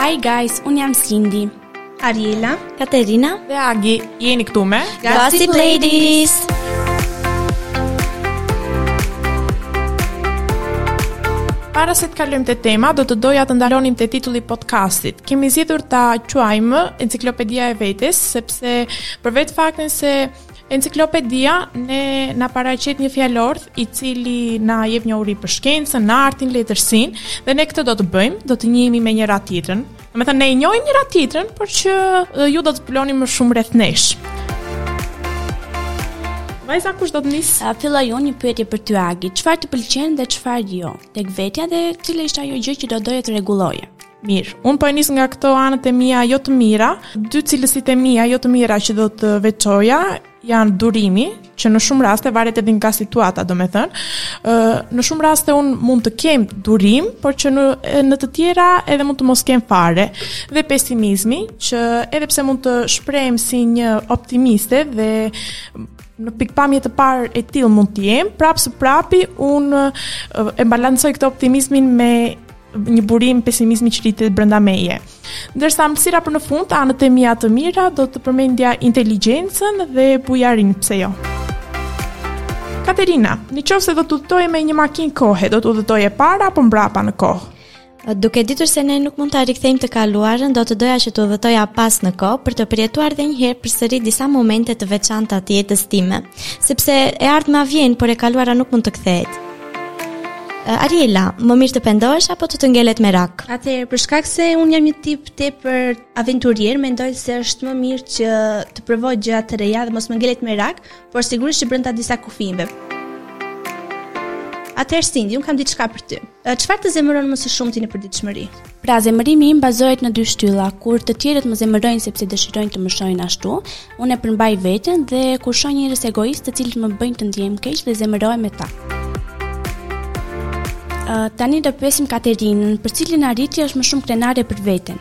Hi guys, unë jam Cindy. Ariela, Katerina dhe Agi jeni këtu me Gossip Ladies. Para se të kalojmë te tema, do të doja të ndalonim te titulli i podcastit. Kemi zgjedhur ta quajmë Enciklopedia e Vetes, sepse Se për vetë faktin se enciklopedia ne na paraqet një fjalorth i cili na jep njohuri për shkencën, artin, letërsinë dhe ne këtë do të bëjmë, do të njihemi me njëra tjetrën. Domethënë ne e njohim njëra tjetrën, por që ju do të zbuloni më shumë rreth nesh. Vajza kush do ta nisë? A filloj unë një pyetje për ty Agi, çfarë të pëlqen dhe çfarë jo? Tek vetja dhe cila është ajo gjë që do doje të rregulloje? Mirë, unë po e nis nga këto anët e mia jo të mira, dy cilësitë e mia jo të mira që do të veçoja janë durimi, që në shumë raste varet edhe nga situata, domethënë, ë në shumë raste unë mund të kem durim, por që në në të tjera edhe mund të mos kem fare. Dhe pesimizmi, që edhe pse mund të shprehem si një optimiste dhe në pikëpamje të parë e tillë mund të jem, prapë së prapi unë e balancoj këtë optimizmin me një burim pesimizmi që rritet brenda meje. Ndërsa ëmbëlsira për në fund, anët e mia të mira do të përmendja inteligjencën dhe bujarinë, pse jo. Katerina, në qofë se do të udhëtoje me një makinë kohe, do të udhëtoje para apo mbrapa në kohë? Duke ditur se ne nuk mund ta rikthejmë të kaluarën, do të doja që të udhëtoja pas në kohë për të përjetuar dhe njëherë përsëri disa momente të veçanta të jetës time, sepse e ardhma vjen, por e kaluara nuk mund të kthehet. Ariela, më mirë të pendohesh apo të të ngelet merak? Atëherë, për shkak se unë jam një tip tepër aventurier, mendoj se është më mirë që të provoj gjëra të reja dhe mos më ngelet merak, por sigurisht që brenda disa kufijve. Atëherë, Cindy, unë kam diçka për ty. Çfarë të zemëron më së shumti në përditshmëri? Pra zemërimi im bazohet në dy shtylla, kur të tjerët më zemërojnë sepse dëshirojnë të më shohin ashtu, unë e përmbaj veten dhe kur shoh njerëz egoistë të cilët më bëjnë të ndihem keq dhe zemërohem me ta. Uh, tani do pyesim Katerinën, për cilën arritje është më shumë krenare për veten?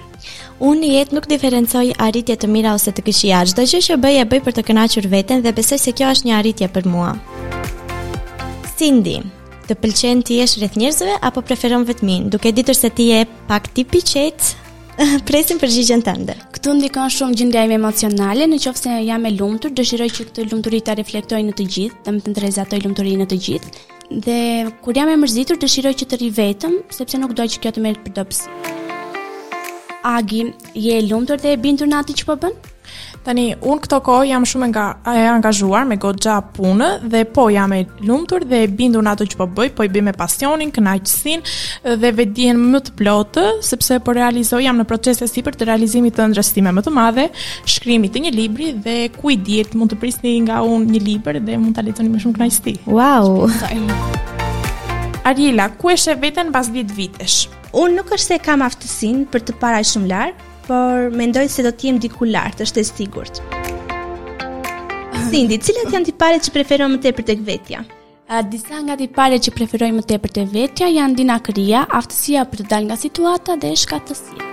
Unë në jetë nuk diferencoj arritje të mira ose të këqija. Çdo gjë që bëj e bëj për të kënaqur veten dhe besoj se kjo është një arritje për mua. Cindy Të pëlqen të jesh rreth njerëzve apo preferon vetminë, duke ditur se ti je pak tip i qetë? Presim përgjigjen tënde. Këtu ndikon shumë gjendja ime emocionale, në qoftë se jam e lumtur, dëshiroj që këtë lumturi ta reflektoj në të gjithë, domethënë rrezatoj lumturi në të gjithë. Dhe kur jam e mërzitur, dëshiroj që të rri vetëm, sepse nuk dua që kjo të merret për dobësi. Agi, je e lumtur dhe e bindur në atë që po bën? Tani, unë këto kohë jam shumë nga, e angazhuar me goxha punë dhe po jam e lumtur dhe e bindur në ato që po bëj, po i bëj me pasionin, kënaqësinë dhe vetëdijen më të plotë, sepse po realizoj jam në proces e sipër të realizimit të ëndrrës time më të madhe, shkrimit të një libri dhe ku i dihet mund të prisni nga unë një libër dhe mund ta lexoni me shumë kënaqësi. Wow. Ariela, ku e sheh veten pas 10 vitesh? Unë nuk është se kam aftësinë për të parë shumë larg, Por mendoj se do të jem diku lart, është e sigurt. Cindy, cilat janë tiparet që preferon më tepër tek vetja? A, disa nga tiparet që preferoj më tepër tek vetja janë dinakëria, aftësia për të dalë nga situata dhe shkathtësia.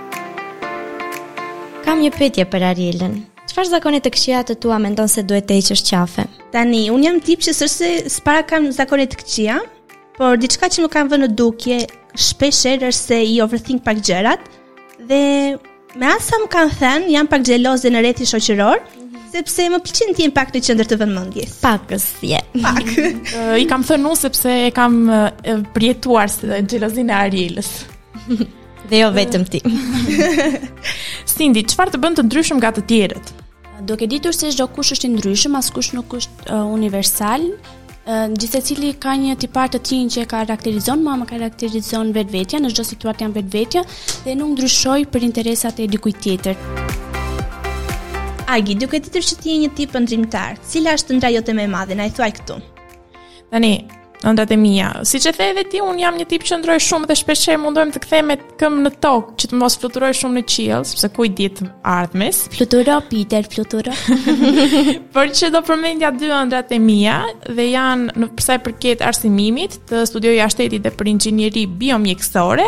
Kam një pyetje për Arielën. Çfarë zakone të këqija të tua mendon se duhet të heqësh qafe? Tani, unë jam tip që s'është se s'para kam zakone të këqija, por diçka që më kanë vënë në dukje shpesh herë është se i overthink pak gjërat. Dhe me aq sa më kanë thënë, jam pak xheloze në rrethin shoqëror, sepse më pëlqen të jem pak në qendër të vëmendjes. Pak s'je. Pak. I kam thënë unë sepse e kam përjetuar si dhe xhelozinë e Arielës. Dhe jo vetëm ti. Cindy, çfarë të bën të ndryshëm nga të tjerët? Duke ditur se çdo kush është i ndryshëm, askush nuk është uh, universal, gjithsecili ka një tipar të tij që e karakterizon, mua më karakterizon vetvetja, në çdo situatë jam vetvetja dhe nuk ndryshoj për interesat e dikujt tjetër. Agi, duke ditur që ti je një tip ëndërrimtar, cila është ëndrra jote më e madhe, na i thuaj këtu. Tani, ëndrrat e mia, siç e the edhe ti, unë jam një tip që ëndërroj shumë dhe shpesh mundohem të kthehem me këmbë në tokë, që të mos fluturoj shumë në qiell, sepse ku i dihet të ardhmes. Fluturo, Peter, fluturo. Por që do përmendja dy ëndrrat e mia dhe janë në për sa i përket arsimimit të studioj jashtë shtetit dhe për inxhinieri biomjekësore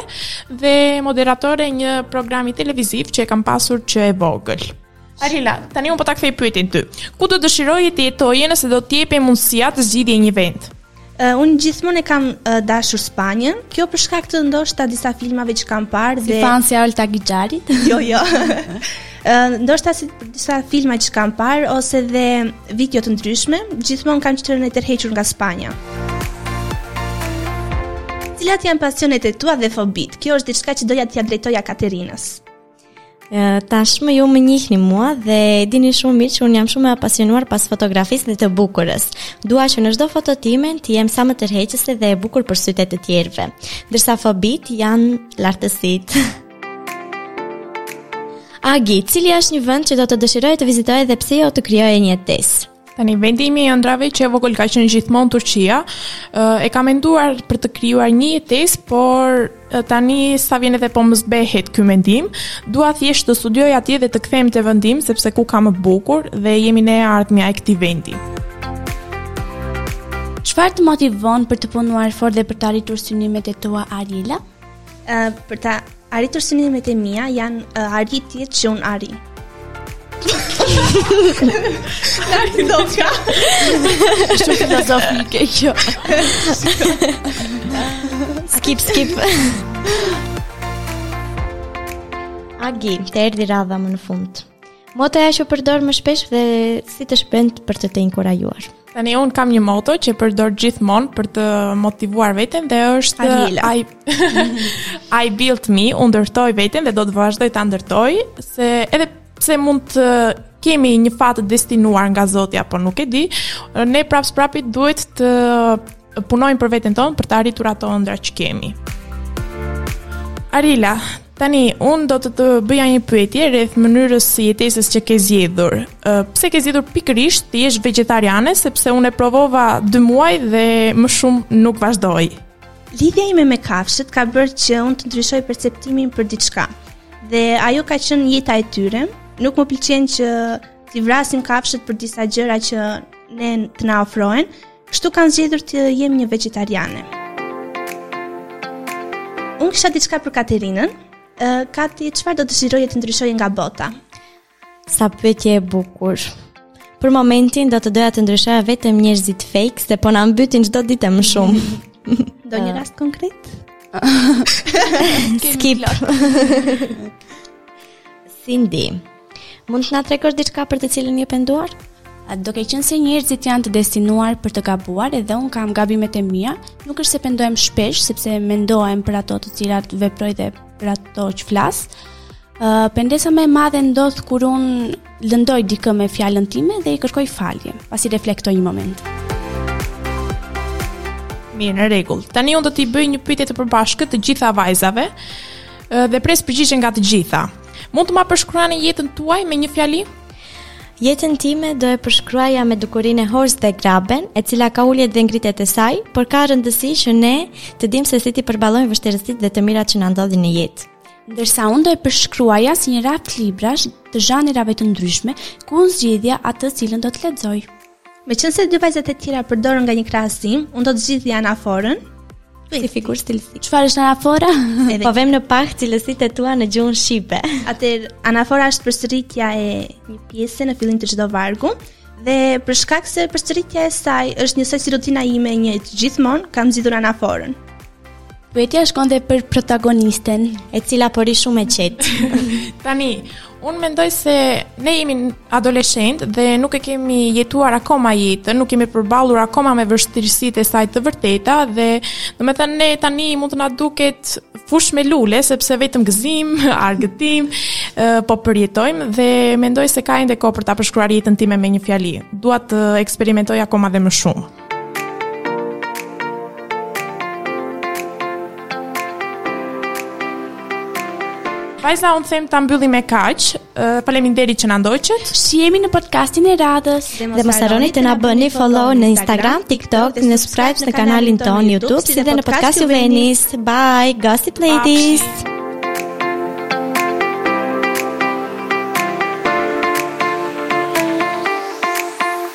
dhe moderatore e një programi televiziv që e kam pasur që e vogël. Ariela, tani unë po ta kthej pyetjen ty. Ku do dëshiroje të jetoje nëse do të jepej mundësia të zgjidhje një vend? Uh, unë gjithmonë e kam uh, dashur Spanjën. Kjo për shkak të ndoshta disa filmave që kam parë si dhe fan si Alta Gixharit. jo, jo. uh, ndoshta si disa filma që kam parë ose dhe video të ndryshme, gjithmonë kam qenë e tërhequr nga Spanja. Cilat janë pasionet e tua dhe fobitë? Kjo është diçka që doja t'ia drejtoja Katerinës. Tashmë ju më njihni mua dhe e dini shumë mirë që unë jam shumë e apasionuar pas fotografisë dhe të bukurës. Dua që në çdo foto time të jem sa më tërheqëse dhe e bukur për sytë e të tjerëve, ndërsa fobitë janë lartësitë. Agi, cili është një vend që do të dëshiroje të vizitoje dhe pse jo të krijoje një test? Tani vendi im i ëndrrave që e vogël ka qenë gjithmonë Turqia, e kam menduar për të krijuar një jetesë, por tani sa vjen edhe po më zbehet ky mendim, dua thjesht të studioj atje dhe të kthehem te vendi im sepse ku ka më bukur dhe jemi ne e ardhmja e këtij vendi. Çfarë të motivon për të punuar fort dhe për të arritur synimet e tua Arila? Uh, për ta arritur synimet e mia janë uh, arritjet që un arrij. Arti do të ka. Shumë filozofike kjo. skip skip. Agi, të erdhi radha më në fund. Motoja që përdor më shpesh dhe si të shpend për të të inkurajuar. Tani un kam një moto që përdor gjithmonë për të motivuar veten dhe është I I built me, un ndërtoj veten dhe do të vazhdoj ta ndërtoj se edhe pse mund të kemi një fat të destinuar nga Zoti apo nuk e di, ne prapëseprapë duhet të punojmë për veten tonë për të arritur ato ëndrra që kemi. Arila, Tani, unë do të të bëja një pyetje rreth mënyrës së jetesës që ke zgjedhur. Pse ke zgjedhur pikërisht të jesh vegjetariane, sepse unë e provova 2 muaj dhe më shumë nuk vazhdoj. Lidhja ime me kafshët ka bërë që unë të ndryshoj perceptimin për diçka. Dhe ajo ka qenë jeta e tyre. Nuk më pëlqen që t'i vrasim kafshët për disa gjëra që ne të na ofrohen, Kështu kam zgjedhur të jem një vegjetariane. Unë kisha diçka për Katerinën, Kati, çfarë do të dëshiroje të ndryshoje nga bota? Sa pyetje e bukur. Për momentin do të doja të ndryshoja vetëm njerëzit fake se po na mbytin çdo ditë e më shumë. Ndonjë rast konkret? Skip. Sindi, mund të na tregosh diçka për të cilën je penduar? Duke qenë se njerëzit janë të destinuar për të gabuar edhe un kam gabimet e mia, nuk është se pendohem shpesh sepse mendohem për ato të cilat veproj dhe për ato që flas. Uh, pendesa më e madhe ndodh kur un lëndoj dikë me fjalën time dhe i kërkoj falje, pasi reflektoj një moment. Mirë, në rregull. Tani un do t'i bëj një pyetje të përbashkët të gjitha vajzave. Dhe pres përgjigje nga të gjitha. Mund të ma përshkruani jetën tuaj me një fjali? Jetën time do e përshkruaja me dukurinë e Horst dhe Graben, e cila ka uljet dhe ngritjet e saj, por ka rëndësi që ne të dimë se si t'i përballojmë vështirësitë dhe të mirat që na ndodhin në jetë. Ndërsa unë do e përshkruaja si një raft librash të zhanreve të ndryshme, ku unë zgjidhja atë të cilën do të lexoj. Meqenëse dy vajzat e tjera përdorën nga një krahasim, unë do të zgjidhja anaforën. Si figurë stilistike. Çfarë është anafora? Edhe... po vë në pah cilësitë e tua në gjuhën shqipe. Atëherë, anafora është përsëritja e një pjese në fillim të çdo vargu. Dhe për shkak se përsëritja e saj është njësoj si rutina ime e njëjtë gjithmonë, kam zgjedhur anaforën. Pyetja shkon dhe për protagonisten, e cila po rri shumë e qetë. Tani, unë mendoj se ne jemi adoleshentë dhe nuk e kemi jetuar akoma jetën, nuk jemi përballur akoma me vështirësitë e saj të vërteta dhe domethënë ne tani mund të na duket fushë me lule sepse vetëm gëzim, argëtim po përjetojmë dhe mendoj se ka ende kohë për ta përshkruar jetën time me një fjali. Dua të eksperimentoj akoma dhe më shumë. Vajza, unë them ta mbyllim me kaq. Faleminderit që na ndoqët. Shihemi në podcastin e radhës. Dhe mos harroni të na bëni follow në Instagram, TikTok dhe një subscribe në kanalin tonë YouTube, si dhe në Podcast Juvenis. Bye, Gossip Ladies.